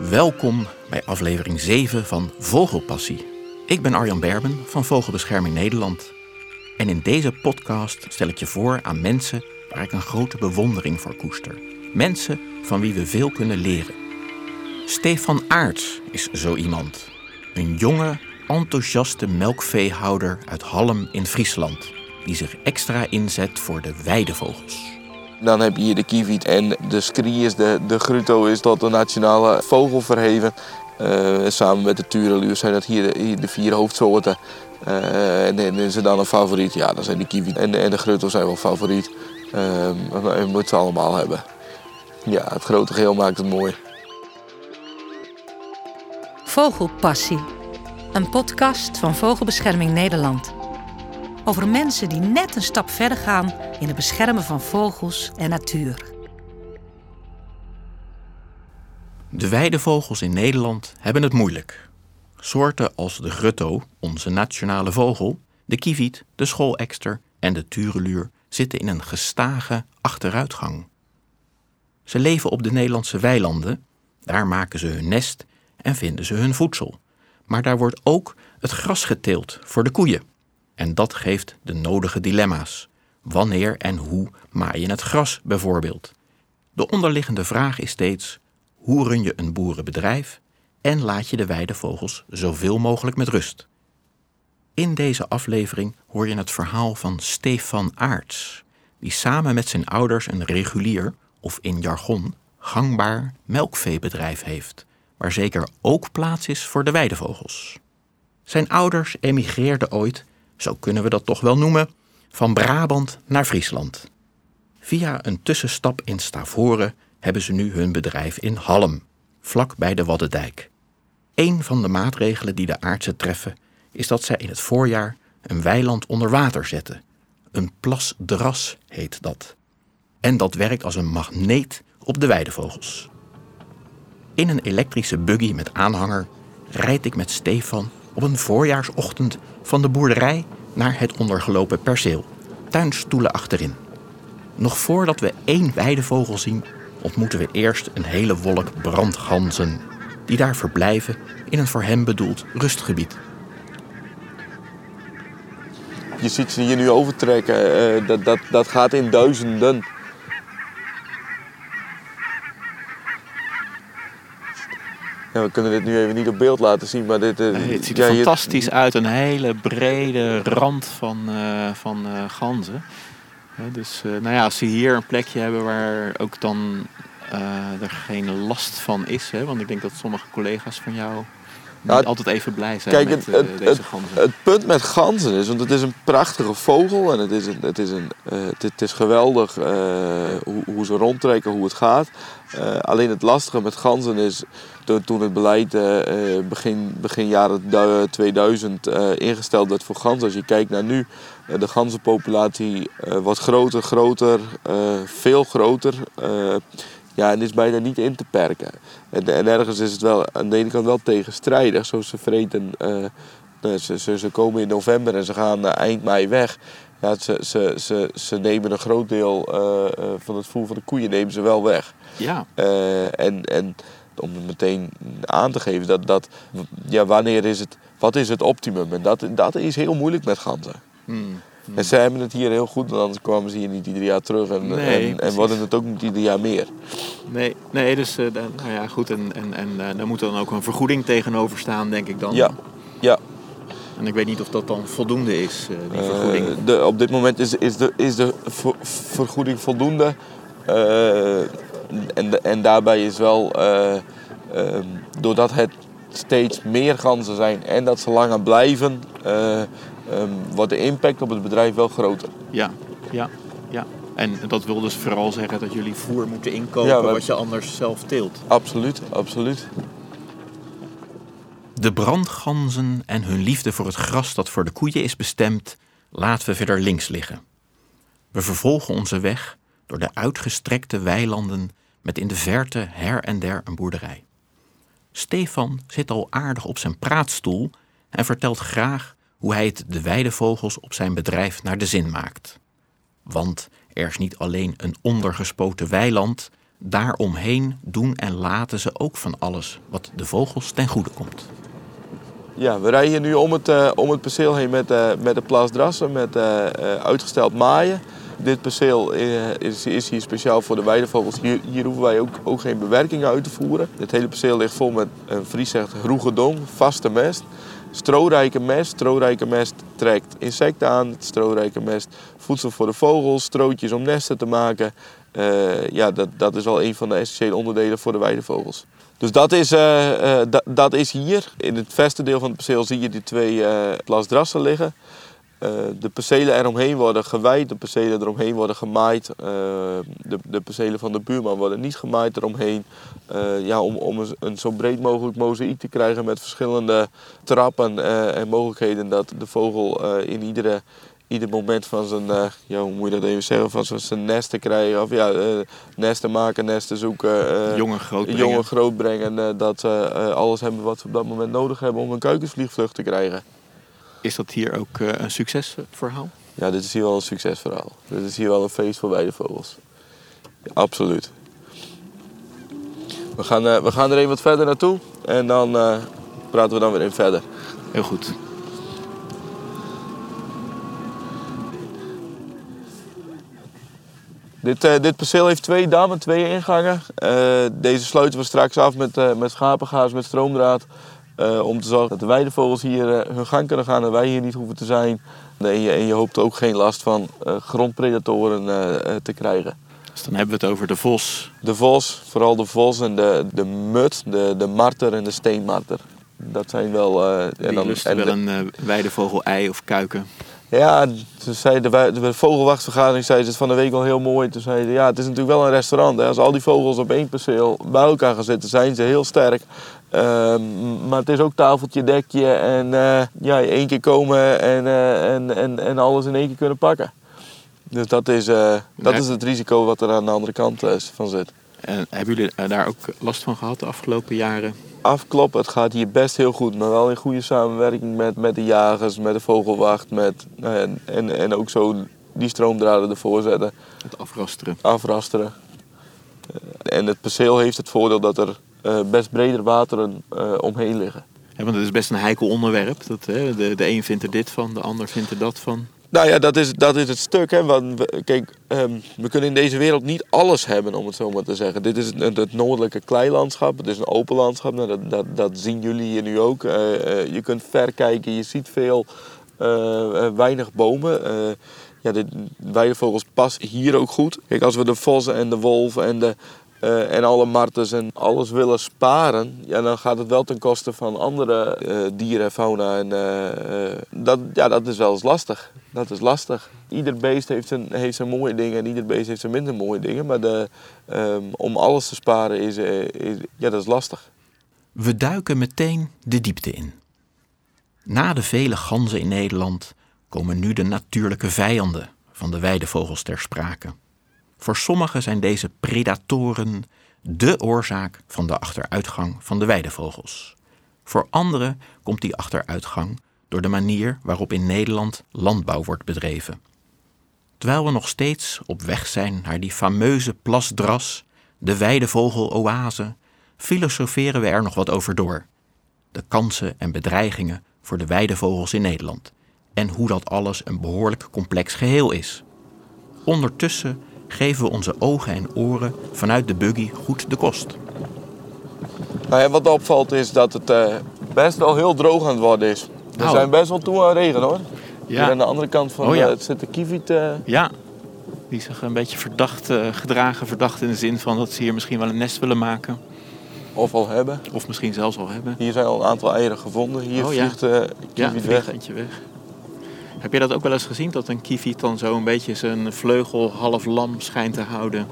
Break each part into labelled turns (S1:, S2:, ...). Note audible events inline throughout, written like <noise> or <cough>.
S1: Welkom bij aflevering 7 van Vogelpassie. Ik ben Arjan Berben van Vogelbescherming Nederland. En in deze podcast stel ik je voor aan mensen waar ik een grote bewondering voor koester. Mensen van wie we veel kunnen leren. Stefan Aerts is zo iemand. Een jonge, enthousiaste melkveehouder uit Halm in Friesland, die zich extra inzet voor de weidevogels.
S2: Dan heb je hier de kieviet en de skrie is, de, de is tot de nationale vogel verheven. Uh, samen met de tureluur zijn dat hier de, hier de vier hoofdsoorten. Uh, en, en is dan een favoriet? Ja, dan zijn de kieviet en, en de gruto zijn wel favoriet. Uh, je moet ze allemaal hebben. Ja, het grote geheel maakt het mooi.
S3: Vogelpassie. Een podcast van Vogelbescherming Nederland. Over mensen die net een stap verder gaan in het beschermen van vogels en natuur.
S1: De weidevogels in Nederland hebben het moeilijk. Soorten als de grutto, onze nationale vogel, de kieviet, de schoolekster en de tureluur zitten in een gestage achteruitgang. Ze leven op de Nederlandse weilanden, daar maken ze hun nest en vinden ze hun voedsel. Maar daar wordt ook het gras geteeld voor de koeien. En dat geeft de nodige dilemma's. Wanneer en hoe maai je het gras bijvoorbeeld? De onderliggende vraag is steeds: hoe run je een boerenbedrijf en laat je de weidevogels zoveel mogelijk met rust? In deze aflevering hoor je het verhaal van Stefan Aarts, die samen met zijn ouders een regulier, of in jargon gangbaar melkveebedrijf heeft, waar zeker ook plaats is voor de weidevogels. Zijn ouders emigreerden ooit, zo kunnen we dat toch wel noemen, van Brabant naar Friesland. Via een tussenstap in Stavoren hebben ze nu hun bedrijf in Halm, vlak bij de Waddendijk. Een van de maatregelen die de aardse treffen is dat zij in het voorjaar een weiland onder water zetten. Een plasdras heet dat. En dat werkt als een magneet op de weidevogels. In een elektrische buggy met aanhanger rijd ik met Stefan op een voorjaarsochtend van de boerderij naar het ondergelopen perceel. Tuinstoelen achterin. Nog voordat we één weidevogel zien, ontmoeten we eerst een hele wolk brandganzen, die daar verblijven in een voor hem bedoeld rustgebied.
S2: Je ziet ze hier nu overtrekken, uh, dat, dat, dat gaat in duizenden. Ja, we kunnen dit nu even niet op beeld laten zien, maar dit...
S1: Nee, het ziet er ja, fantastisch uit. Een hele brede rand van, uh, van uh, ganzen. dus nou ja, als ze hier een plekje hebben waar ook dan er geen last van is. Hè, want ik denk dat sommige collega's van jou nou, altijd even blij zijn
S2: kijk,
S1: met
S2: het, het,
S1: deze ganzen.
S2: Het, het, punt met ganzen is, want het is een prachtige vogel en het is, een, het is, een, het, het, is geweldig hoe, hoe, ze rondtrekken, hoe het gaat. Alleen het lastige met ganzen is, toen het beleid begin, begin jaren 2000 ingesteld werd voor ganzen, als je kijkt naar nu, de ganzenpopulatie wat groter, groter, veel groter. Ja, en is bijna niet in te perken. En, en, ergens is het wel aan de ene kant wel tegenstrijdig. Zoals ze vreten, ze, ze, ze, komen in november en ze gaan eind mei weg. Ja, ze, ze, ze, ze nemen een groot deel van het voer van de koeien nemen ze wel weg.
S1: Ja.
S2: en, en om meteen aan te geven, dat, dat, ja, wanneer is het, wat is het optimum? En dat, dat is heel moeilijk met ganzen.
S1: Hmm.
S2: En ze hebben het hier heel goed, want anders kwamen ze hier niet ieder jaar terug. En,
S1: nee,
S2: en, en worden het ook niet ieder jaar meer.
S1: Nee, nee dus uh, nou ja, goed. En, en, en uh, daar moet dan ook een vergoeding tegenover staan, denk ik dan.
S2: Ja, ja.
S1: En ik weet niet of dat dan voldoende is, uh, die vergoeding.
S2: De, op dit moment is, is, de, is de vergoeding voldoende. En, en daarbij is wel, doordat het steeds meer ganzen zijn en dat ze langer blijven, um, wordt de impact op het bedrijf wel groter.
S1: Ja, ja, ja. En dat wil dus vooral zeggen dat jullie voer moeten inkopen ja, wat je anders zelf teelt.
S2: Absoluut, absoluut.
S1: De brandganzen en hun liefde voor het gras dat voor de koeien is bestemd, laten we verder links liggen. We vervolgen onze weg door de uitgestrekte weilanden met in de verte her en der een boerderij. Stefan zit al aardig op zijn praatstoel en vertelt graag hoe hij het de weidevogels op zijn bedrijf naar de zin maakt. Want er is niet alleen een ondergespoten weiland, daaromheen doen en laten ze ook van alles wat de vogels ten goede komt.
S2: Ja, we rijden nu om het, uh, om het perceel heen met, uh, met de plasdrassen, met uh, uitgesteld maaien. Dit perceel is, is, hier speciaal voor de weidevogels. Hier, hier hoeven wij ook, ook geen bewerkingen uit te voeren. Het hele perceel ligt vol met een Fries zegt vaste mest. Strorijke mest. Strorijke mest trekt insecten aan. Strorijke mest voedsel voor de vogels. Strootjes om nesten te maken. ja, dat, dat is al een van de essentiële onderdelen voor de weidevogels. Dus dat is, uh, dat is hier. In het verste deel van het perceel zie je die twee plasdrassen liggen. De percelen eromheen worden gewijd, de percelen eromheen worden gemaaid. de, de percelen van de buurman worden niet gemaaid eromheen. ja, om, om een, een, zo breed mogelijk mozaïek te krijgen met verschillende trappen en mogelijkheden dat de vogel in iedere ieder moment van zijn, uh, ja, hoe moet je dat even zeggen, van zijn, zijn nesten krijgen. Of ja, uh, nesten maken, nesten zoeken.
S1: Uh, jongen grootbrengen.
S2: Jongen grootbrengen. dat ze alles hebben wat ze op dat moment nodig hebben om een kuikensvliegvlucht te krijgen.
S1: Is dat hier ook een succesverhaal?
S2: Ja, dit is hier wel een succesverhaal. Dit is hier wel een feest voor beide vogels. Ja, absoluut. We gaan, we gaan er even wat verder naartoe en dan praten we dan weer in verder.
S1: Heel goed.
S2: Dit, uh, dit perceel heeft twee dammen, twee ingangen. Deze sluiten we straks af met, met schapengaas, met stroomdraad. Om te zorgen dat de weidevogels hier hun gang kunnen gaan en wij hier niet hoeven te zijn. En je, en je hoopt ook geen last van grondpredatoren te krijgen.
S1: Dus dan hebben we het over de vos.
S2: De vos, vooral de vos en de, de mut, de, de marter en de steenmarter. Dat zijn wel...
S1: En dan, en wel een weidevogel ei of kuiken.
S2: Ja, toen zei de, de vogelwachtvergadering zei ze het van de week al heel mooi. Toen zei ze, ja, het is natuurlijk wel een restaurant. Hè. Als al die vogels op één perceel bij elkaar gaan zitten, zijn ze heel sterk. Uh, maar het is ook tafeltje, dekje en uh, ja, één keer komen en, uh, en, en, en alles in één keer kunnen pakken. Dus dat is, uh, dat is het risico wat er aan de andere kant van zit.
S1: En hebben jullie daar ook last van gehad de afgelopen jaren?
S2: afkloppen. Het gaat hier best heel goed, maar wel in goede samenwerking met, met de jagers, met de vogelwacht. Met, en, en, en ook zo die stroomdraden ervoor zetten.
S1: Het afrasteren.
S2: Afrasteren. Eh, en het perceel heeft het voordeel dat er best breder wateren uh, omheen liggen.
S1: Ja, want het is best een heikel onderwerp. Dat, hè, de, de een vindt er dit van, de ander vindt er dat van.
S2: Nou ja, dat is, dat is het stuk. Hè. Want we, kijk, um, we kunnen in deze wereld niet alles hebben, om het zo maar te zeggen. Dit is het, het noordelijke kleilandschap. Het is een open landschap. Nou, dat, dat, dat zien jullie hier nu ook. Uh, uh, je kunt ver kijken. Je ziet veel, uh, weinig bomen. ja, de weidevogels passen hier ook goed. Kijk, als we de vossen en de wolven en de uh, en alle martens en alles willen sparen, ja, dan gaat het wel ten koste van andere uh, dieren, fauna. En, uh, dat, ja, dat is wel eens lastig. Dat is lastig. Ieder beest heeft zijn, heeft zijn mooie dingen en ieder beest heeft zijn minder mooie dingen. Maar de, um, om alles te sparen is, is, ja, dat is lastig.
S1: We duiken meteen de diepte in. Na de vele ganzen in Nederland komen nu de natuurlijke vijanden van de weidevogels ter sprake. Voor sommigen zijn deze predatoren de oorzaak van de achteruitgang van de weidevogels. Voor anderen komt die achteruitgang door de manier waarop in Nederland landbouw wordt bedreven. Terwijl we nog steeds op weg zijn naar die fameuze plasdras, de weidevogel-oase, filosoferen we er nog wat over door. De kansen en bedreigingen voor de weidevogels in Nederland en hoe dat alles een behoorlijk complex geheel is. Ondertussen geven we onze ogen en oren vanuit de buggy goed de kost.
S2: Nou ja, wat opvalt is dat het uh, best wel heel droog aan het worden is. We nou. zijn best wel toe aan regen hoor. Ja. Hier aan de andere kant van oh, ja. uh, zit de kievit. Uh...
S1: Ja, die zich een beetje verdacht gedragen. Verdacht in de zin van dat ze hier misschien wel een nest willen maken.
S2: Of al hebben.
S1: Of misschien zelfs al hebben.
S2: Hier zijn al een aantal eieren gevonden. Hier oh, vliegt de weg.
S1: eentje weg. Heb je dat ook wel eens gezien? Dat een kieviet dan zo een beetje zijn vleugel half lam schijnt te houden.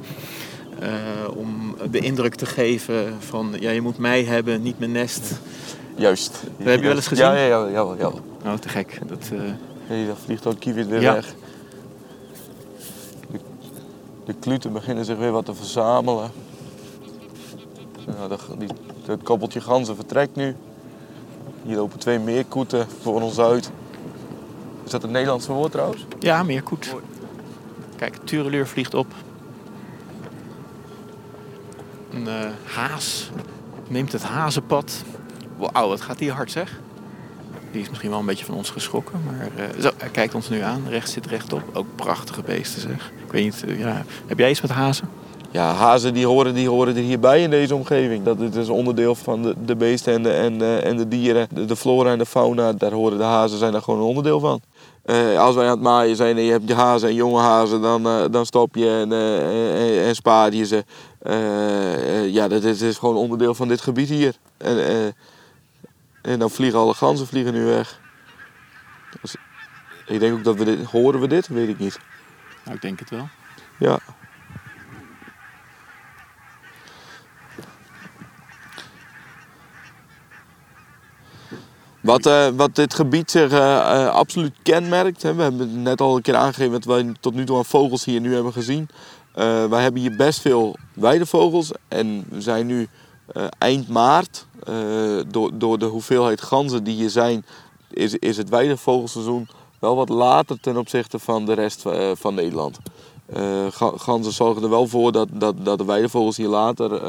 S1: Uh, om de indruk te geven van ja, je moet mij hebben, niet mijn nest.
S2: Juist.
S1: Dat heb je wel eens gezien?
S2: Ja, ja, ja. ja, ja.
S1: Oh, te gek. Dat, uh...
S2: nee, dan vliegt ook kieviet weer ja. weg. De, de kluten beginnen zich weer wat te verzamelen. Nou, dat, die, het koppeltje ganzen vertrekt nu. Hier lopen twee meerkoeten voor ons uit. Is dat een Nederlandse woord trouwens?
S1: Ja, meerkoet. Kijk, Tureluur vliegt op.
S4: Een eh, haas neemt het hazenpad. Wauw, wat gaat die hard zeg. Die is misschien wel een beetje van ons geschrokken. Maar eh, zo, hij kijkt ons nu aan. Rechts zit rechtop. Ook prachtige beesten zeg. Ik weet niet, eh, ja. heb jij iets met hazen?
S2: Ja, hazen die horen, die horen er hierbij in deze omgeving. Dat het is onderdeel van de, de beesten en de, en, eh, en de dieren. De, de flora en de fauna, daar horen de hazen zijn daar gewoon een onderdeel van. Eh, als wij aan het maaien zijn en je hebt je hazen en jonge hazen, dan, eh, dan stop je en, en, en spaar je ze. Ja, dat is, is gewoon onderdeel van dit gebied hier. En, en dan vliegen alle ganzen vliegen nu weg. Dus ik denk ook dat we dit... Horen we dit? Weet ik niet.
S4: Nou, ik denk het wel.
S2: Ja. Wat, eh, wat dit gebied zich eh, eh, absoluut kenmerkt, hè, we hebben net al een keer aangegeven wat wij tot nu toe aan vogels hier nu hebben gezien. Wij hebben hier best veel weidevogels en we zijn nu eind maart. Door, door de hoeveelheid ganzen die hier zijn, is, is het weidevogelseizoen wel wat later ten opzichte van de rest van Nederland. Ga- ganzen zorgen er wel voor dat, dat, dat de weidevogels hier later,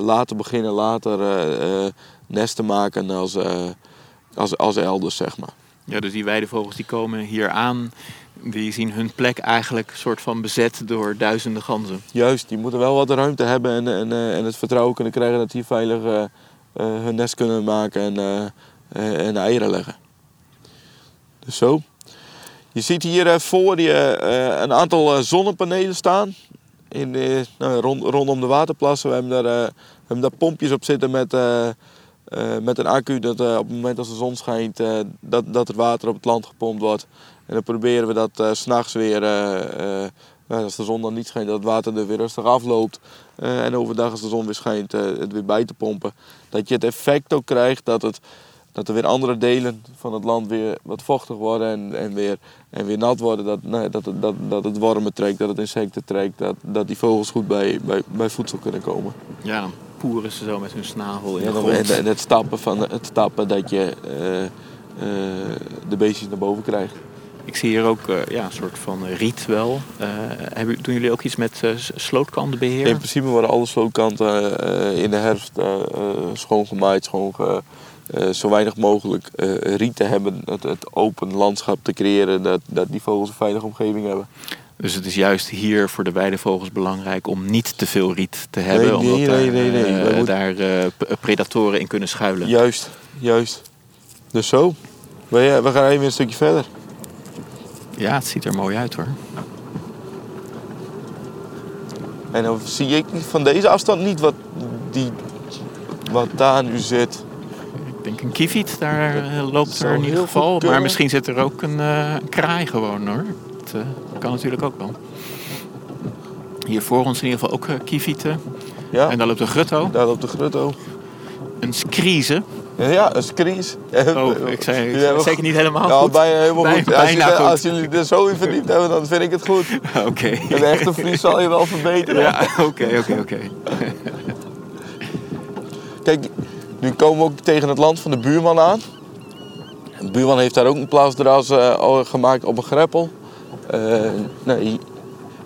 S2: later beginnen, later eh, eh, nesten maken als, eh, als, als elders, zeg maar.
S4: Ja, dus die weidevogels die komen hier aan. Die zien hun plek eigenlijk soort van bezet door duizenden ganzen.
S2: Juist, die moeten wel wat ruimte hebben en, en, eh, en het vertrouwen kunnen krijgen dat die veilig eh, eh, hun nest kunnen maken en, eh, eh, en eieren leggen. Dus zo. Je ziet hier eh, voor je eh, een aantal eh, zonnepanelen staan. In, eh, nou, rond, rondom de waterplassen. We hebben daar, eh, pompjes op zitten met, eh, met een accu. Dat op het moment als de zon schijnt, dat, dat het water op het land gepompt wordt. En dan proberen we dat s s'nachts weer, nou, als de zon dan niet schijnt, dat het water er weer rustig afloopt. En overdag als de zon weer schijnt, het weer bij te pompen. Dat je het effect ook krijgt dat, het, dat er weer andere delen van het land weer wat vochtig worden en, en, weer, en weer nat worden. Dat, dat, het- dat, dat het wormen trekt, dat het insecten trekt, dat, dat die vogels goed bij, bij, bij voedsel kunnen komen.
S4: Ja, dan poeren ze zo met hun snavel in
S2: Ja,
S4: de
S2: en, en het stappen, van, het stappen dat je eh, eh, de beestjes naar boven krijgt.
S4: Ik zie hier ook eh, ja, een soort van riet wel. Hebben, doen jullie ook iets met s- slootkantenbeheer?
S2: In principe worden alle slootkanten in de herfst schoongemaaid, schoonge, eh, zo weinig mogelijk eh rieten hebben. Het, het open landschap te creëren, dat, dat die vogels een veilige omgeving hebben.
S4: Dus het is juist hier voor de weidevogels belangrijk om niet te veel riet te hebben.
S2: Nee,
S4: omdat
S2: nee,
S4: daar,
S2: nee,
S4: daar eh, p- predatoren in kunnen schuilen.
S2: Juist, juist. Dus zo. We, we gaan even een stukje verder.
S4: Ja, het ziet er mooi uit hoor.
S2: En dan zie ik van deze afstand niet wat, die, wat daar nu zit.
S4: Ik denk een kieviet, daar eh, loopt er in ieder geval. Maar misschien zit er ook een, eh, een kraai gewoon hoor. Dat eh, kan natuurlijk ook wel. Hier voor ons in ieder geval ook kievieten.
S2: Ja,
S4: En daar loopt een grutto,
S2: daar op de grutto.
S4: een skrieze.
S2: Ja, een skries.
S4: Oh, ik zei
S2: Ja, we-
S4: zeker niet helemaal
S2: Ja,
S4: goed.
S2: bijna helemaal
S4: Bij-
S2: goed. Als, je-
S4: goed.
S2: als jullie er zo in verdiept hebben, dan vind ik het goed. <laughs>
S4: Oké.
S2: Een echte Fries zal je wel verbeteren.
S4: Ja, oké, oké, oké.
S2: Kijk, nu komen we ook tegen het land van de buurman aan. De buurman heeft daar ook een plasdras eh, gemaakt op een greppel. Eh, nee,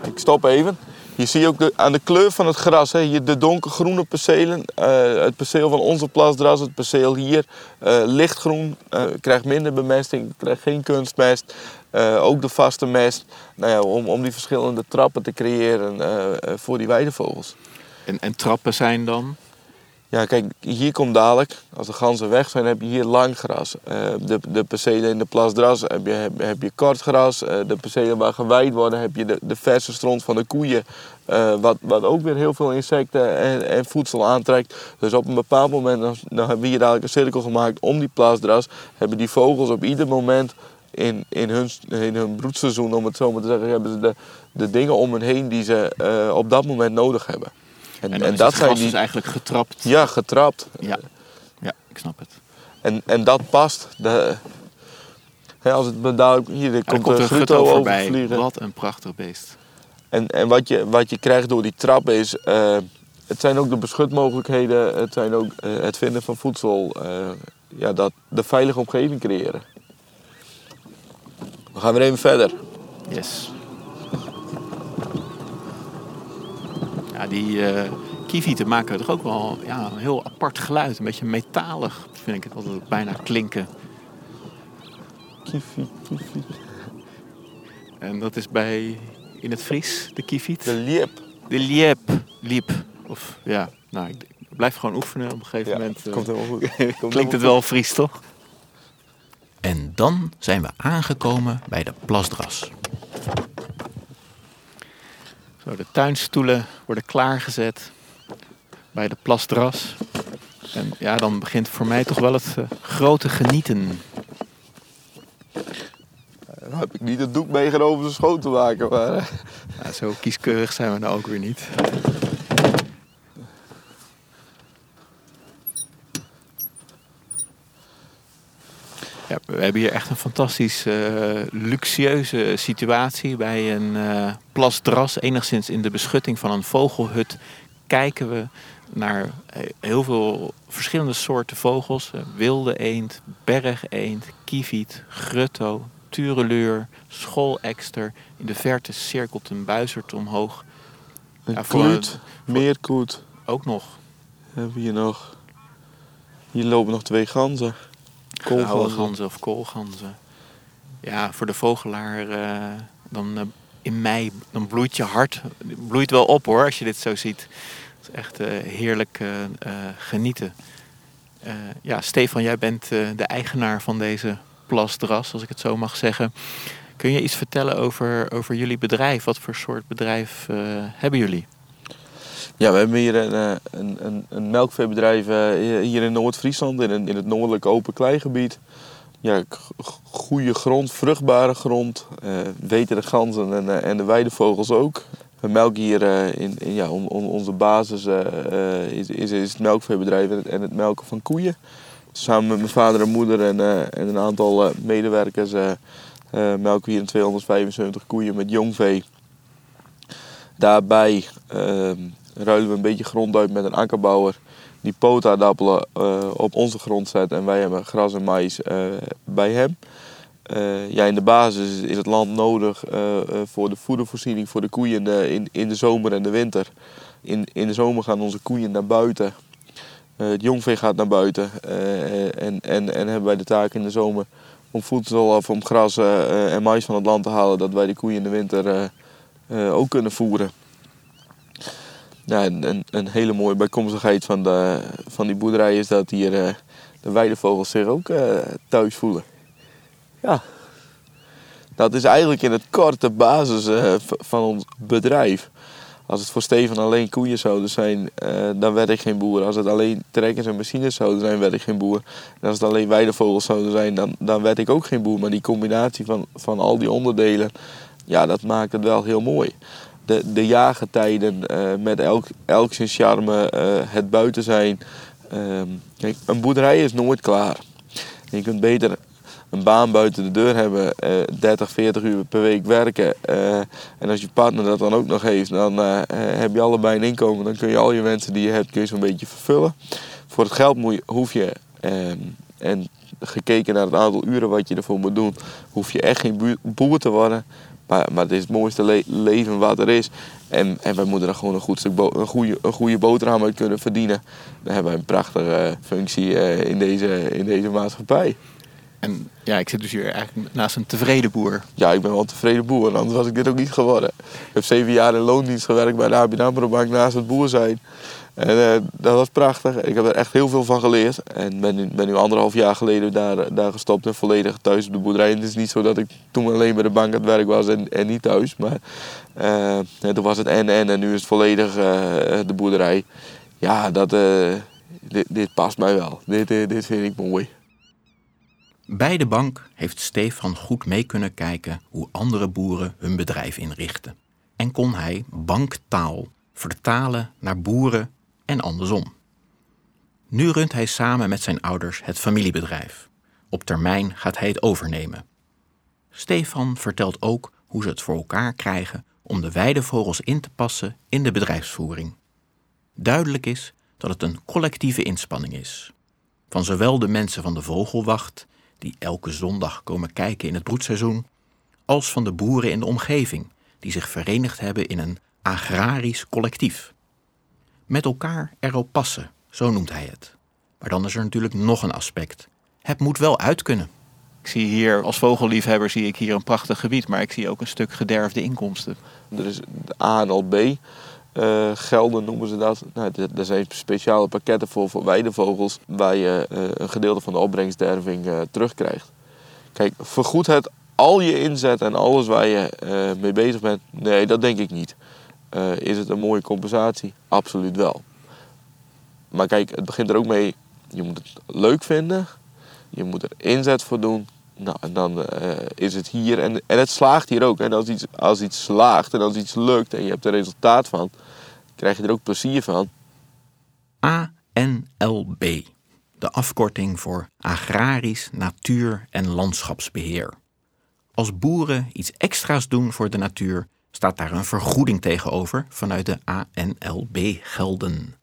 S2: ik stop even. Je ziet ook de, aan de kleur van het gras, hè, de donkergroene percelen. eh, het perceel van onze plasdras, het perceel hier, lichtgroen. eh, krijgt minder bemesting, krijgt geen kunstmest. Ook de vaste mest. Nou ja, om, om die verschillende trappen te creëren voor die weidevogels.
S4: En, en trappen zijn dan?
S2: Ja, kijk, hier komt dadelijk, als de ganzen weg zijn, heb je hier lang gras. Eh, de, de percelen in de plasdras heb je, heb, je kort gras. Eh, de percelen waar geweid worden, heb je de, de verse stront van de koeien. eh, wat, wat ook weer heel veel insecten en, en voedsel aantrekt. Dus op een bepaald moment, dan, hebben we hier dadelijk een cirkel gemaakt om die plasdras. Hebben die vogels op ieder moment in, in, hun, in hun broedseizoen, om het zo maar te zeggen, hebben ze de, de dingen om hen heen die ze op dat moment nodig hebben. En,
S4: En,
S2: dat zijn die...
S4: dus eigenlijk getrapt.
S2: Ja, getrapt.
S4: Ja. ja, ik snap het.
S2: En, en dat past. De, hè, als het daar hier er
S4: Er
S2: komt,
S4: komt
S2: een grutto
S4: voorbij.
S2: vliegen.
S4: Wat een prachtig beest.
S2: En, en wat, je, wat je krijgt door die trap is. eh, het zijn ook de beschutmogelijkheden. Het zijn ook eh, het vinden van voedsel. eh, ja, dat, de veilige omgeving creëren. We gaan weer even verder.
S4: Yes. Ja, die eh
S1: kievieten maken toch ook wel ja, een heel apart geluid. Een beetje metalig vind ik het altijd bijna klinken.
S2: Kiefiet, kiefiet.
S1: En dat is bij, in het Fries, de kieviet.
S2: De liep.
S1: De liep. Liep. Of ja, nou, ik blijf gewoon oefenen. Op een gegeven
S2: Ja,
S1: moment eh,
S2: komt helemaal goed. <laughs> Komt
S1: klinkt het wel Fries, toch? En dan zijn we aangekomen bij de plasdras. Zo, de tuinstoelen worden klaargezet bij de plasdras. En ja, dan begint voor mij toch wel het eh, grote genieten.
S2: Nou heb ik niet het doek meegenomen om ze schoon te maken, maar...
S1: Ja, zo kieskeurig zijn we nou ook weer niet. Hebben hier echt een fantastisch eh, luxueuze situatie. Bij een eh, plasdras, enigszins in de beschutting van een vogelhut, kijken we naar eh, heel veel verschillende soorten vogels. Wilde eend, bergeend, kieviet, grutto, tureluur, schoolekster. In de verte cirkelt een buizerd omhoog.
S2: Een
S1: Ja,
S2: kloet, meerkoet
S1: Ook nog
S2: hebben we hier nog. Hier lopen nog twee ganzen.
S1: Koolganzen.
S2: Koolganzen.
S1: ganzen of koolganzen. Ja, voor de vogelaar eh, dan eh, in mei dan bloeit je hart. Bloeit wel op hoor, als je dit zo ziet. Het is echt eh, heerlijk genieten. Ja, Stefan, jij bent de eigenaar van deze plasdras, als ik het zo mag zeggen. Kun je iets vertellen over, over jullie bedrijf? Wat voor soort bedrijf hebben jullie?
S2: Ja, we hebben hier een, eh, een, een, melkveebedrijf eh, hier in Noord-Friesland, in, in het noordelijke open kleigebied. Ja, goede grond, vruchtbare grond. eh weten de ganzen en, en de weidevogels ook. We melken hier eh, in, in ja, on- on- onze basis is, is, is het melkveebedrijf en het, en het melken van koeien. Samen met mijn vader en moeder en, en een aantal medewerkers melken we hier een 275 koeien met jong vee. Daarbij ehm, ruilen we een beetje grond uit met een akkerbouwer die pootaardappelen eh, op onze grond zet en wij hebben gras en mais eh, bij hem. Eh, ja, in de basis is het land nodig voor de voedervoorziening voor de koeien in de, in, in de zomer en de winter. In, in de zomer gaan onze koeien naar buiten. Het jongvee gaat naar buiten. en, en, en hebben wij de taak in de zomer om voedsel of om gras en mais van het land te halen, dat wij de koeien in de winter ook kunnen voeren. Ja, een, een, hele mooie bijkomstigheid van, de, van die boerderij is dat hier eh, de weidevogels zich ook eh, thuis voelen. Ja, dat is eigenlijk in het kort de basis eh, van ons bedrijf. Als het voor Steven alleen koeien zouden zijn, dan werd ik geen boer. Als het alleen trekkers en machines zouden zijn, werd ik geen boer. En als het alleen weidevogels zouden zijn, dan, dan werd ik ook geen boer. Maar die combinatie van, van al die onderdelen, ja, dat maakt het wel heel mooi. De, de jagertijden eh, met elk, elk zijn charme, eh, het buiten zijn. Ehm, kijk, een boerderij is nooit klaar. Je kunt beter een baan buiten de deur hebben, eh 30, 40 uur per week werken. eh, en als je partner dat dan ook nog heeft, dan eh, eh, heb je allebei een inkomen. Dan kun je al je wensen die je hebt, kun je zo'n beetje vervullen. Voor het geld je, hoef je, ehm, en gekeken naar het aantal uren wat je ervoor moet doen, hoef je echt geen boer te worden. Maar, maar het is het mooiste le- leven wat er is. En, en wij moeten er gewoon een, goed stuk een, goede, een goede boterham uit kunnen verdienen. Dan hebben wij een prachtige functie eh, in, deze, in deze maatschappij.
S1: En ja, ik zit dus hier eigenlijk naast een tevreden boer.
S2: Ja, ik ben wel een tevreden boer, anders was ik dit ook niet geworden. Ik heb zeven jaar in loondienst gewerkt bij de ABN AMRO Bank naast het boer zijn. En eh, dat was prachtig. Ik heb er echt heel veel van geleerd. En ben nu, ben nu anderhalf jaar geleden daar, daar gestopt en volledig thuis op de boerderij. Het is niet zo dat ik toen alleen bij de bank aan het werk was en, en niet thuis. Maar eh, toen was het en en en nu is het volledig eh, de boerderij. Ja, dat, dit, dit past mij wel. Dit, dit vind ik mooi.
S1: Bij de bank heeft Stefan goed mee kunnen kijken hoe andere boeren hun bedrijf inrichten. En kon hij banktaal vertalen naar boeren en andersom. Nu runt hij samen met zijn ouders het familiebedrijf. Op termijn gaat hij het overnemen. Stefan vertelt ook hoe ze het voor elkaar krijgen om de weidevogels in te passen in de bedrijfsvoering. Duidelijk is dat het een collectieve inspanning is. Van zowel de mensen van de vogelwacht, die elke zondag komen kijken in het broedseizoen, als van de boeren in de omgeving, die zich verenigd hebben in een agrarisch collectief. Met elkaar erop passen, zo noemt hij het. Maar dan is er natuurlijk nog een aspect. Het moet wel uit kunnen.
S4: Ik zie hier als vogelliefhebber zie ik hier een prachtig gebied, maar ik zie ook een stuk gederfde inkomsten.
S2: Er is A en al B. Uh, gelden noemen ze dat. Nou, er zijn speciale pakketten voor, voor weidevogels waar je uh, een gedeelte van de opbrengstderving uh, terugkrijgt. Kijk, vergoed het al je inzet en alles waar je mee bezig bent? Nee, dat denk ik niet. Is het een mooie compensatie? Absoluut wel. Maar kijk, het begint er ook mee, je moet het leuk vinden. Je moet er inzet voor doen. Nou, en dan is het hier. En, en het slaagt hier ook. En als iets, als iets slaagt en als iets lukt en je hebt er resultaat van, krijg je er ook plezier van.
S1: ANLB, de afkorting voor Agrarisch Natuur- en Landschapsbeheer. Als boeren iets extra's doen voor de natuur, staat daar een vergoeding tegenover vanuit de ANLB-gelden.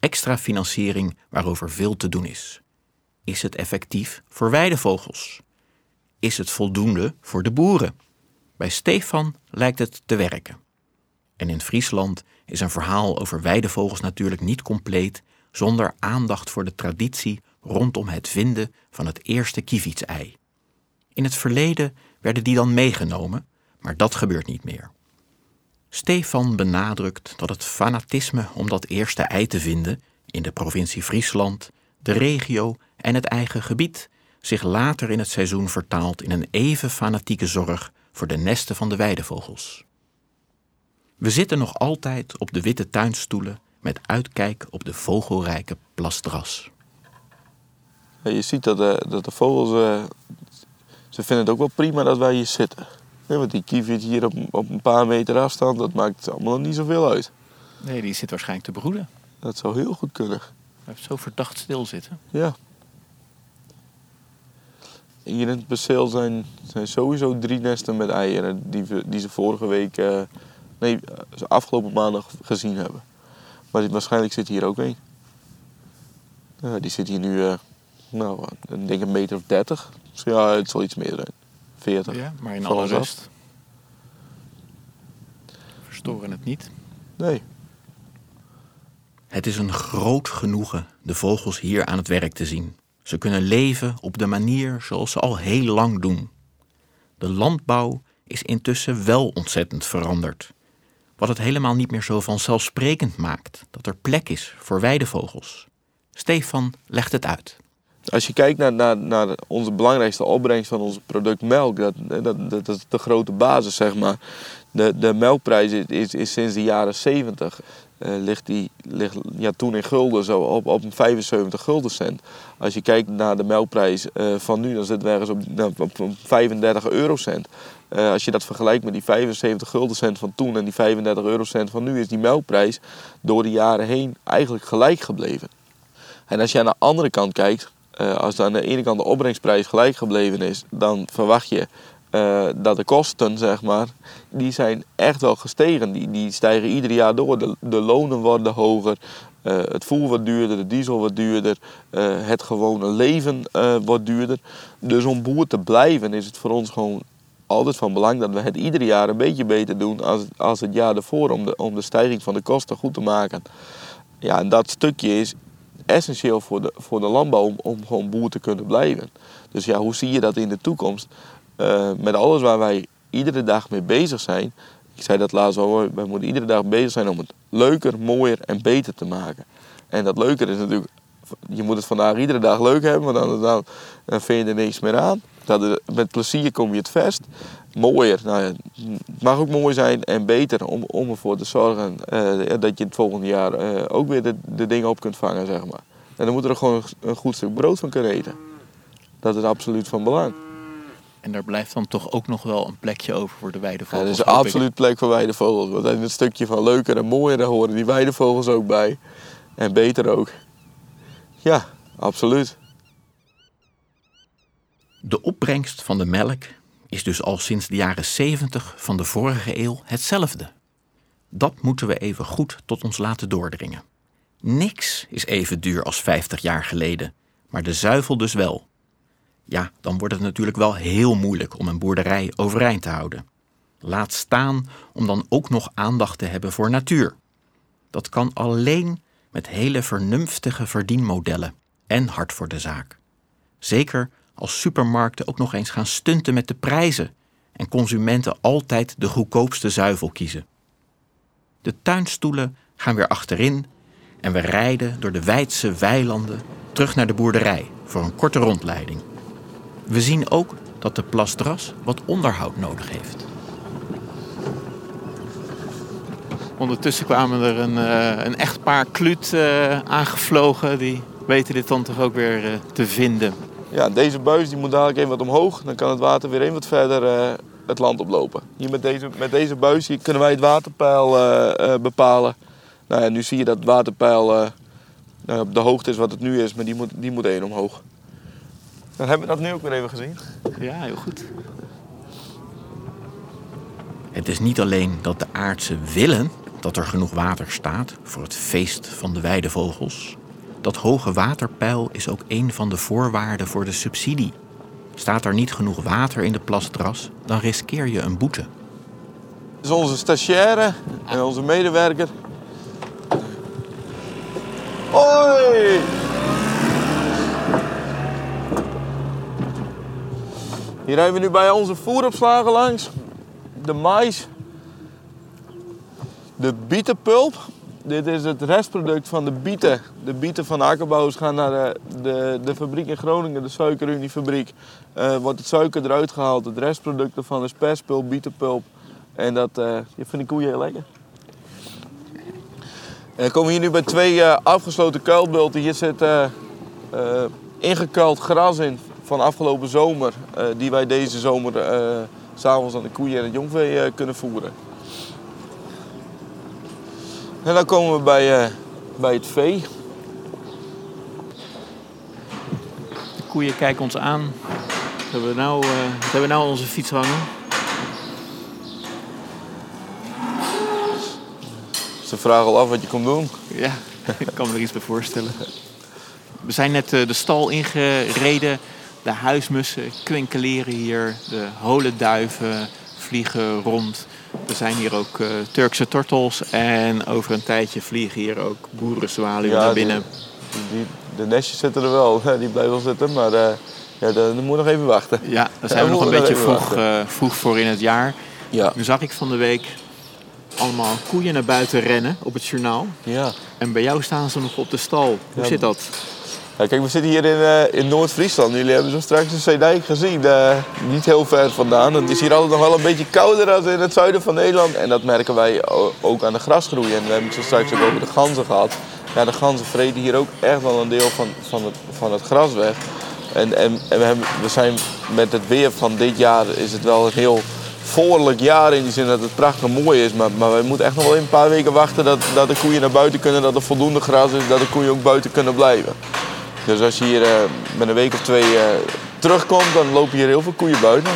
S1: Extra financiering waarover veel te doen is. Is het effectief voor weidevogels? Is het voldoende voor de boeren? Bij Stefan lijkt het te werken. En in Friesland is een verhaal over weidevogels natuurlijk niet compleet zonder aandacht voor de traditie rondom het vinden van het eerste kievietsei. In het verleden werden die dan meegenomen, maar dat gebeurt niet meer. Stefan benadrukt dat het fanatisme om dat eerste ei te vinden in de provincie Friesland, de regio en het eigen gebied zich later in het seizoen vertaalt in een even fanatieke zorg voor de nesten van de weidevogels. We zitten nog altijd op de witte tuinstoelen met uitkijk op de vogelrijke plasdras.
S2: Je ziet dat de, dat de vogels, uh, ze vinden het ook wel prima dat wij hier zitten. Ja, want die kievit hier op, op een paar meter afstand, dat maakt allemaal niet zoveel uit.
S4: Nee, die zit waarschijnlijk te broeden.
S2: Dat zou heel goed kunnen.
S4: Hij heeft zo verdacht stil zitten.
S2: Ja. Hier in het perceel zijn, zijn sowieso drie nesten met eieren die, die ze vorige week, uh, nee, afgelopen maandag gezien hebben. Maar waarschijnlijk zit hier ook één. Die zit hier nu, uh, nou, ik denk een meter of dertig. Dus ja, het zal iets meer zijn. 40.
S4: Ja, maar in alle rust. Verstoren het niet?
S2: Nee.
S1: Het is een groot genoegen de vogels hier aan het werk te zien. Ze kunnen leven op de manier zoals ze al heel lang doen. De landbouw is intussen wel ontzettend veranderd. Wat het helemaal niet meer zo vanzelfsprekend maakt dat er plek is voor weidevogels. Stefan legt het uit.
S2: Als je kijkt naar, naar, naar onze belangrijkste opbrengst van ons product melk, dat, dat, is de grote basis, zeg maar. De, de melkprijs is, is, sinds de jaren 70 uh, ligt die ligt, ja, toen in gulden zo op, op 75 gulden cent. Als je kijkt naar de melkprijs uh, van nu, dan zitten we ergens op, nou, op, op 35 eurocent. Uh, als je dat vergelijkt met die 75 gulden cent van toen en die 35 eurocent van nu, is die melkprijs door de jaren heen eigenlijk gelijk gebleven. En als je aan de andere kant kijkt, als aan de ene kant de opbrengsprijs gelijk gebleven is, dan verwacht je uh, dat de kosten, zeg maar, die zijn echt wel gestegen. Die, die stijgen ieder jaar door. De, de lonen worden hoger, uh, het voer wordt duurder, de diesel wordt duurder, uh, het gewone leven wordt duurder. Dus om boer te blijven is het voor ons gewoon altijd van belang dat we het ieder jaar een beetje beter doen als, als het jaar ervoor om de, om de stijging van de kosten goed te maken. Ja, en dat stukje is essentieel voor de, voor de landbouw om, gewoon boer te kunnen blijven. Dus ja, hoe zie je dat in de toekomst? Uh, met alles waar wij iedere dag mee bezig zijn. Ik zei dat laatst al, wij moeten iedere dag bezig zijn om het leuker, mooier en beter te maken. En dat leuker is natuurlijk, je moet het vandaag iedere dag leuk hebben, want dan, dan, dan vind je er niks meer aan. Dat met plezier kom je het vest. Mooier, nou het mag ook mooi zijn en beter om, om ervoor te zorgen uh, dat je het volgende jaar uh, ook weer de, de dingen op kunt vangen, zeg maar. En dan moet er gewoon een goed stuk brood van kunnen eten. Dat is absoluut van belang.
S4: En daar blijft dan toch ook nog wel een plekje over voor de weidevogels.
S2: Ja, er is absoluut plek voor weidevogels. Want in het stukje van leuker en mooier, daar horen die weidevogels ook bij. En beter ook. Ja, absoluut.
S1: De opbrengst van de melk is dus al sinds de jaren 70 van de vorige eeuw hetzelfde. Dat moeten we even goed tot ons laten doordringen. Niks is even duur als 50 jaar geleden, maar de zuivel dus wel ja, dan wordt het natuurlijk wel heel moeilijk om een boerderij overeind te houden. Laat staan om dan ook nog aandacht te hebben voor natuur. dat kan alleen met hele vernuftige verdienmodellen en hard voor de zaak. Zeker als supermarkten ook nog eens gaan stunten met de prijzen en consumenten altijd de goedkoopste zuivel kiezen. De tuinstoelen gaan weer achterin en we rijden door de wijdse weilanden terug naar de boerderij voor een korte rondleiding. We zien ook dat de plasdras wat onderhoud nodig heeft.
S4: Ondertussen kwamen er een, uh, een echtpaar kluut uh, aangevlogen. Die weten dit dan toch ook weer uh, te vinden.
S2: Ja, deze buis die moet dadelijk even wat omhoog. Dan kan het water weer even wat verder het land oplopen. Hier met deze, met deze buis hier kunnen wij het waterpeil bepalen. Nou ja, nu zie je dat het waterpeil nou, op de hoogte is wat het nu is, maar die moet, die moet één omhoog. Dan hebben we dat nu ook weer even gezien.
S4: Ja, heel goed.
S1: Het is niet alleen dat de aardse willen dat er genoeg water staat voor het feest van de weidevogels. Dat hoge waterpeil is ook een van de voorwaarden voor de subsidie. Staat er niet genoeg water in de plasdras, dan riskeer je een boete.
S2: Dit is onze stagiaire en onze medewerker. Hoi! Hier rijden we nu bij onze voeropslagen langs. De mais. De bietenpulp. Dit is het restproduct van de bieten. De bieten van de akkerbouwers gaan naar de, de, de fabriek in Groningen, de suikeruniefabriek. Uh, wordt het suiker eruit gehaald. Het restproduct van is perspulp, bietenpulp. En dat uh, vindt de koeien heel lekker. En komen hier nu bij twee afgesloten kuilbulten. Hier zit ingekuild gras in van afgelopen zomer. die wij deze zomer s'avonds aan de koeien en het jongvee kunnen voeren. En dan komen we bij, uh, bij het vee.
S4: De koeien kijken ons aan. Hebben we nou, uh, hebben we nou onze fiets hangen?
S2: Ze vragen al af wat je komt doen.
S4: Ja, <laughs> ik kan me er iets bij voorstellen. We zijn net uh, de stal ingereden. De huismussen kwinkeleren hier. De holenduiven vliegen rond. Er zijn hier ook uh, Turkse tortels en over een tijdje vliegen hier ook boerenzwaluwen ja, naar binnen.
S2: Die, de nestjes zitten er wel, <laughs> die blijven wel zitten, maar uh, ja, dan moet nog even wachten.
S4: Ja, daar zijn we nog een beetje vroeg, uh, vroeg voor in het jaar. Ja. Nu zag ik van de week allemaal koeien naar buiten rennen op het journaal. Ja. En bij jou staan ze nog op de stal. Hoe zit dat?
S2: Ja, kijk, we zitten hier in, uh, in Noord-Friesland. Jullie hebben zo straks een Zeedijk gezien. Uh, niet heel ver vandaan. Het is hier altijd nog wel een beetje kouder dan in het zuiden van Nederland. En dat merken wij ook aan de grasgroei. En we hebben het zo straks ook over de ganzen gehad. Ja, de ganzen vreten hier ook echt wel een deel van, van, het, van het gras weg. En, en, en we, hebben, we zijn met het weer van dit jaar is het wel een heel voorlijk jaar in die zin dat het prachtig mooi is. Maar, maar we moeten echt nog wel een paar weken wachten dat, dat de koeien naar buiten kunnen, dat er voldoende gras is, dat de koeien ook buiten kunnen blijven. Dus als je hier met een week of twee uh, terugkomt, dan lopen hier heel veel koeien buiten.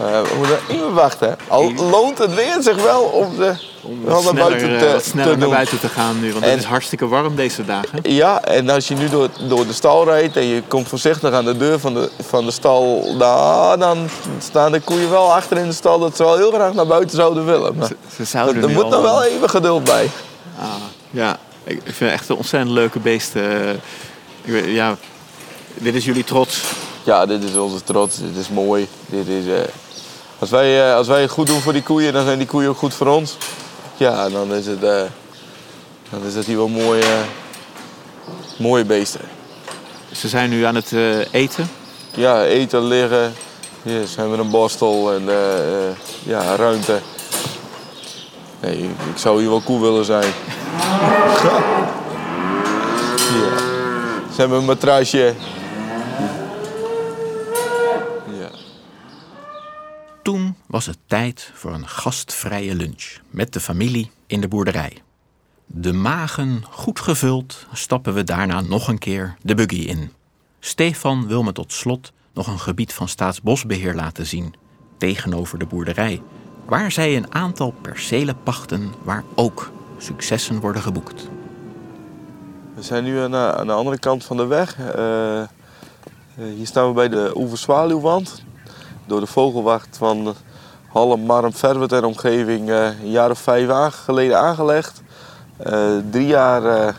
S2: Uh, we moeten even wachten. Al loont het weer zich wel om ze
S4: om wel naar buiten te, sneller te naar buiten te gaan nu, want en, het is hartstikke warm deze dagen.
S2: Ja, en als je nu door, door de stal rijdt en je komt voorzichtig aan de deur van de, van de stal, nou, dan staan de koeien wel achter in de stal dat ze wel heel graag naar buiten zouden willen. Maar
S4: ze, zouden
S2: er moet nog wel even geduld bij.
S4: Ah, ja, ik vind het echt een ontzettend leuke beesten ja, dit is jullie trots.
S2: Ja, dit is onze trots. Dit is mooi. Dit is, uh, als, wij, uh, als wij het goed doen voor die koeien, dan zijn die koeien ook goed voor ons. Ja, dan is het, uh, dan is het hier wel mooie, mooie beesten.
S4: Ze zijn nu aan het eten?
S2: Ja, eten, liggen. Hier zijn we een borstel en ja, ruimte. Nee, ik zou hier wel koe willen zijn. <laughs> Ze hebben een matrasje.
S1: Ja. Toen was het tijd voor een gastvrije lunch met de familie in de boerderij. De magen goed gevuld stappen we daarna nog een keer de buggy in. Stefan wil me tot slot nog een gebied van staatsbosbeheer laten zien, tegenover de boerderij, waar zij een aantal percelen pachten waar ook successen worden geboekt.
S2: We zijn nu aan, aan de andere kant van de weg. Uh, hier staan we bij de Oeverzwaluwwand. Door de vogelwacht van Halle, Marm, Verwet en omgeving uh, een jaar of vijf geleden aangelegd. Eh, drie jaar eh,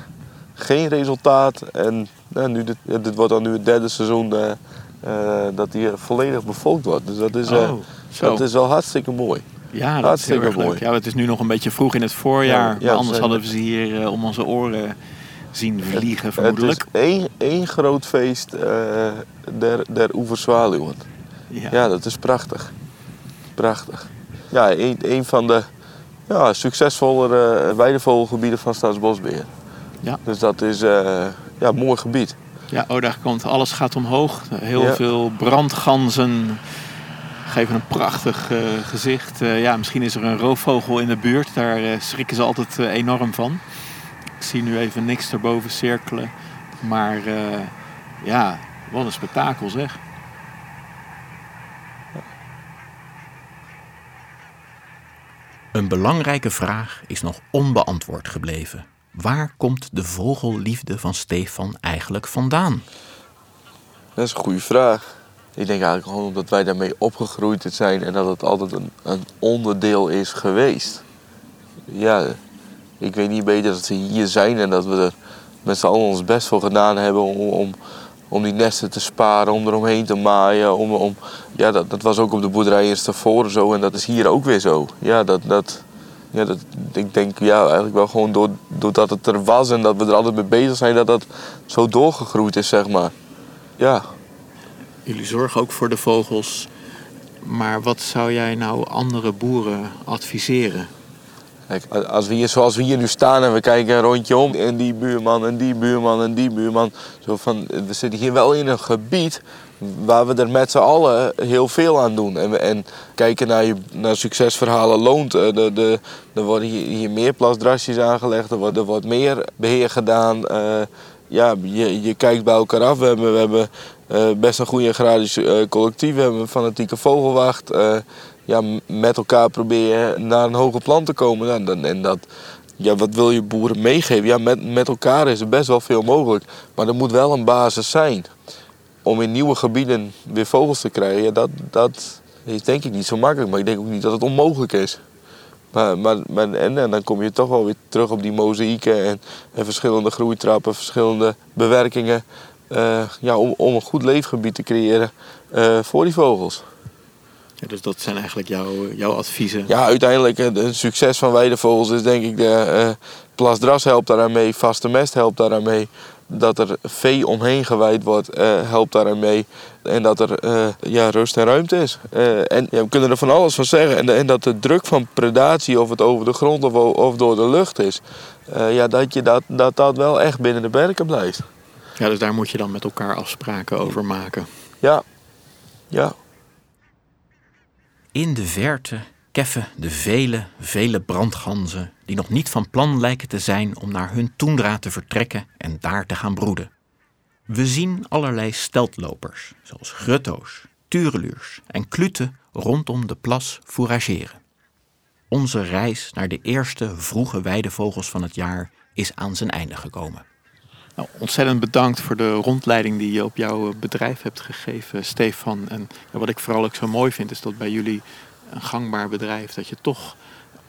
S2: geen resultaat. En nou, nu dit, dit wordt dan nu het derde seizoen eh, eh, dat hier volledig bevolkt wordt. Dus dat is, eh,
S4: Oh,
S2: dat is wel hartstikke mooi.
S4: Ja, dat is
S2: Hartstikke
S4: heel erg leuk.
S2: mooi.
S4: Ja, het is nu nog een beetje vroeg in het voorjaar.
S2: Ja, ja,
S4: maar anders hadden we ze hier eh, om onze oren zien vliegen,
S2: Het
S4: vermoedelijk.
S2: is één, één groot feest eh, der, der oeverzwaluwen.
S4: Ja.
S2: Ja, dat is prachtig. Prachtig. Ja, een, een van de ja, succesvollere weidevogelgebieden van Staatsbosbeheer.
S4: Ja.
S2: Dus dat is eh, ja, een mooi gebied.
S4: Ja, oh, daar komt alles gaat omhoog. Heel
S2: Ja.
S4: veel brandganzen geven een prachtig eh, gezicht. Ja, misschien is er een roofvogel in de buurt. Daar schrikken ze altijd enorm van. Ik zie nu even niks erboven cirkelen. Maar eh, ja, wat een spektakel zeg.
S1: Een belangrijke vraag is nog onbeantwoord gebleven. Waar komt de vogelliefde van Stefan eigenlijk vandaan?
S2: Dat is een goede vraag. Ik denk eigenlijk gewoon omdat wij daarmee opgegroeid zijn en dat het altijd een, een onderdeel is geweest. Ja, ik weet niet beter dat ze hier zijn en dat we er met z'n allen ons best voor gedaan hebben om, om, om die nesten te sparen, om eromheen te maaien. Om, om, ja, dat, dat was ook op de boerderij in Stavoren zo en dat is hier ook weer zo. Ja, dat, dat, ja, dat, ik denk ja, eigenlijk wel gewoon door, doordat het er was en dat we er altijd mee bezig zijn, dat dat zo doorgegroeid is, zeg maar. Ja,
S4: Jullie zorgen ook voor de vogels. Maar wat zou jij nou andere boeren adviseren?
S2: Kijk, als we hier, zoals we hier nu staan en we kijken rondje om... en die buurman en die buurman en die buurman... Zo van, we zitten hier wel in een gebied waar we er met z'n allen heel veel aan doen. En, en kijken naar, je, naar succesverhalen loont. Eh, de, de, er worden hier, meer plasdrasjes aangelegd, er wordt, er wordt meer beheer gedaan. Eh, ja, je, je kijkt bij elkaar af. We hebben, we hebben eh, best een goede eh, collectief. We hebben een fanatieke vogelwacht. Ja, met elkaar proberen naar een hoger plan te komen. Ja, dan- en dat, ja, wat wil je boeren meegeven? Ja, met, met elkaar is er best wel veel mogelijk. Maar er moet wel een basis zijn. Om in nieuwe gebieden weer vogels te krijgen, ja, dat, dat is denk ik niet zo makkelijk. Maar ik denk ook niet dat het onmogelijk is. Maar, maar, maar en, en dan kom je toch wel weer terug op die mozaïeken en, en verschillende groeitrappen, verschillende bewerkingen. eh, ja, om, om een goed leefgebied te creëren eh, voor die vogels.
S4: Ja, dus dat zijn eigenlijk jouw, jouw adviezen.
S2: Ja, uiteindelijk het het succes van weidevogels is denk ik de eh plasdras helpt daaraan mee, vaste mest helpt daaraan mee. Dat er vee omheen gewijd wordt, eh, helpt daaraan mee. En dat er eh, ja, rust en ruimte is. Eh, en ja, we kunnen er van alles van zeggen. En, en dat de druk van predatie, of het over de grond of, door de lucht is, eh, ja, dat, je dat, dat dat wel echt binnen de perken blijft.
S4: Ja, dus daar moet je dan met elkaar afspraken over maken.
S2: Ja, ja.
S1: In de verte keffen de vele, vele brandganzen die nog niet van plan lijken te zijn om naar hun toendra te vertrekken en daar te gaan broeden. We zien allerlei steltlopers, zoals grutto's, tureluurs en kluten rondom de plas fourageren. Onze reis naar de eerste vroege weidevogels van het jaar is aan zijn einde gekomen.
S4: Nou, ontzettend bedankt voor de rondleiding die je op jouw bedrijf hebt gegeven, Stefan. En wat ik vooral ook zo mooi vind, is dat bij jullie een gangbaar bedrijf, dat je toch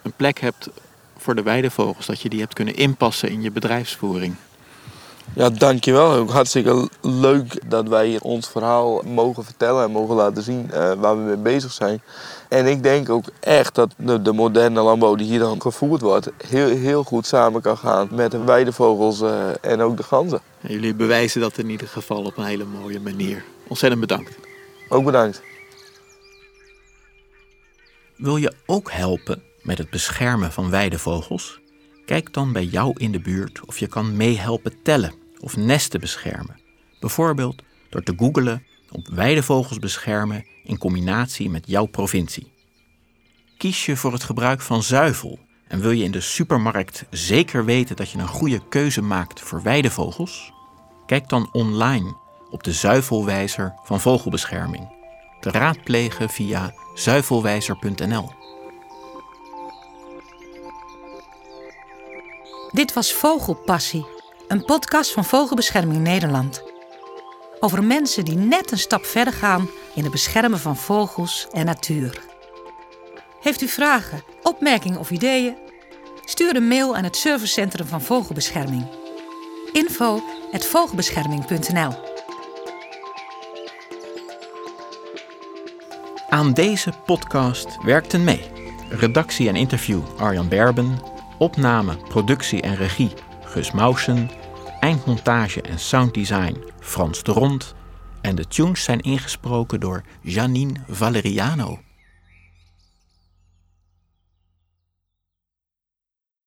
S4: een plek hebt voor de weidevogels, dat je die hebt kunnen inpassen in je bedrijfsvoering.
S2: Ja, dankjewel. Ook hartstikke leuk dat wij ons verhaal mogen vertellen en mogen laten zien eh, waar we mee bezig zijn. En ik denk ook echt dat de, de moderne landbouw die hier dan gevoerd wordt, heel, heel goed samen kan gaan met de weidevogels eh, en ook de ganzen.
S4: En jullie bewijzen dat in ieder geval op een hele mooie manier. Ontzettend bedankt.
S2: Ook bedankt.
S1: Wil je ook helpen met het beschermen van weidevogels? Kijk dan bij jou in de buurt of je kan meehelpen tellen of nesten beschermen. Bijvoorbeeld door te googelen op weidevogels beschermen in combinatie met jouw provincie. Kies je voor het gebruik van zuivel en wil je in de supermarkt zeker weten dat je een goede keuze maakt voor weidevogels? Kijk dan online op de zuivelwijzer van vogelbescherming. Te raadplegen via zuivelwijzer.nl.
S3: Dit was Vogelpassie, een podcast van Vogelbescherming Nederland. Over mensen die net een stap verder gaan in het beschermen van vogels en natuur. Heeft u vragen, opmerkingen of ideeën? Stuur een mail aan het servicecentrum van Vogelbescherming. info@vogelbescherming.nl
S1: Aan deze podcast werkten mee redactie en interview Arjan Berben, opname, productie en regie Gus Mausen, eindmontage en sounddesign Frans de Rond en de tunes zijn ingesproken door Janine Valeriano.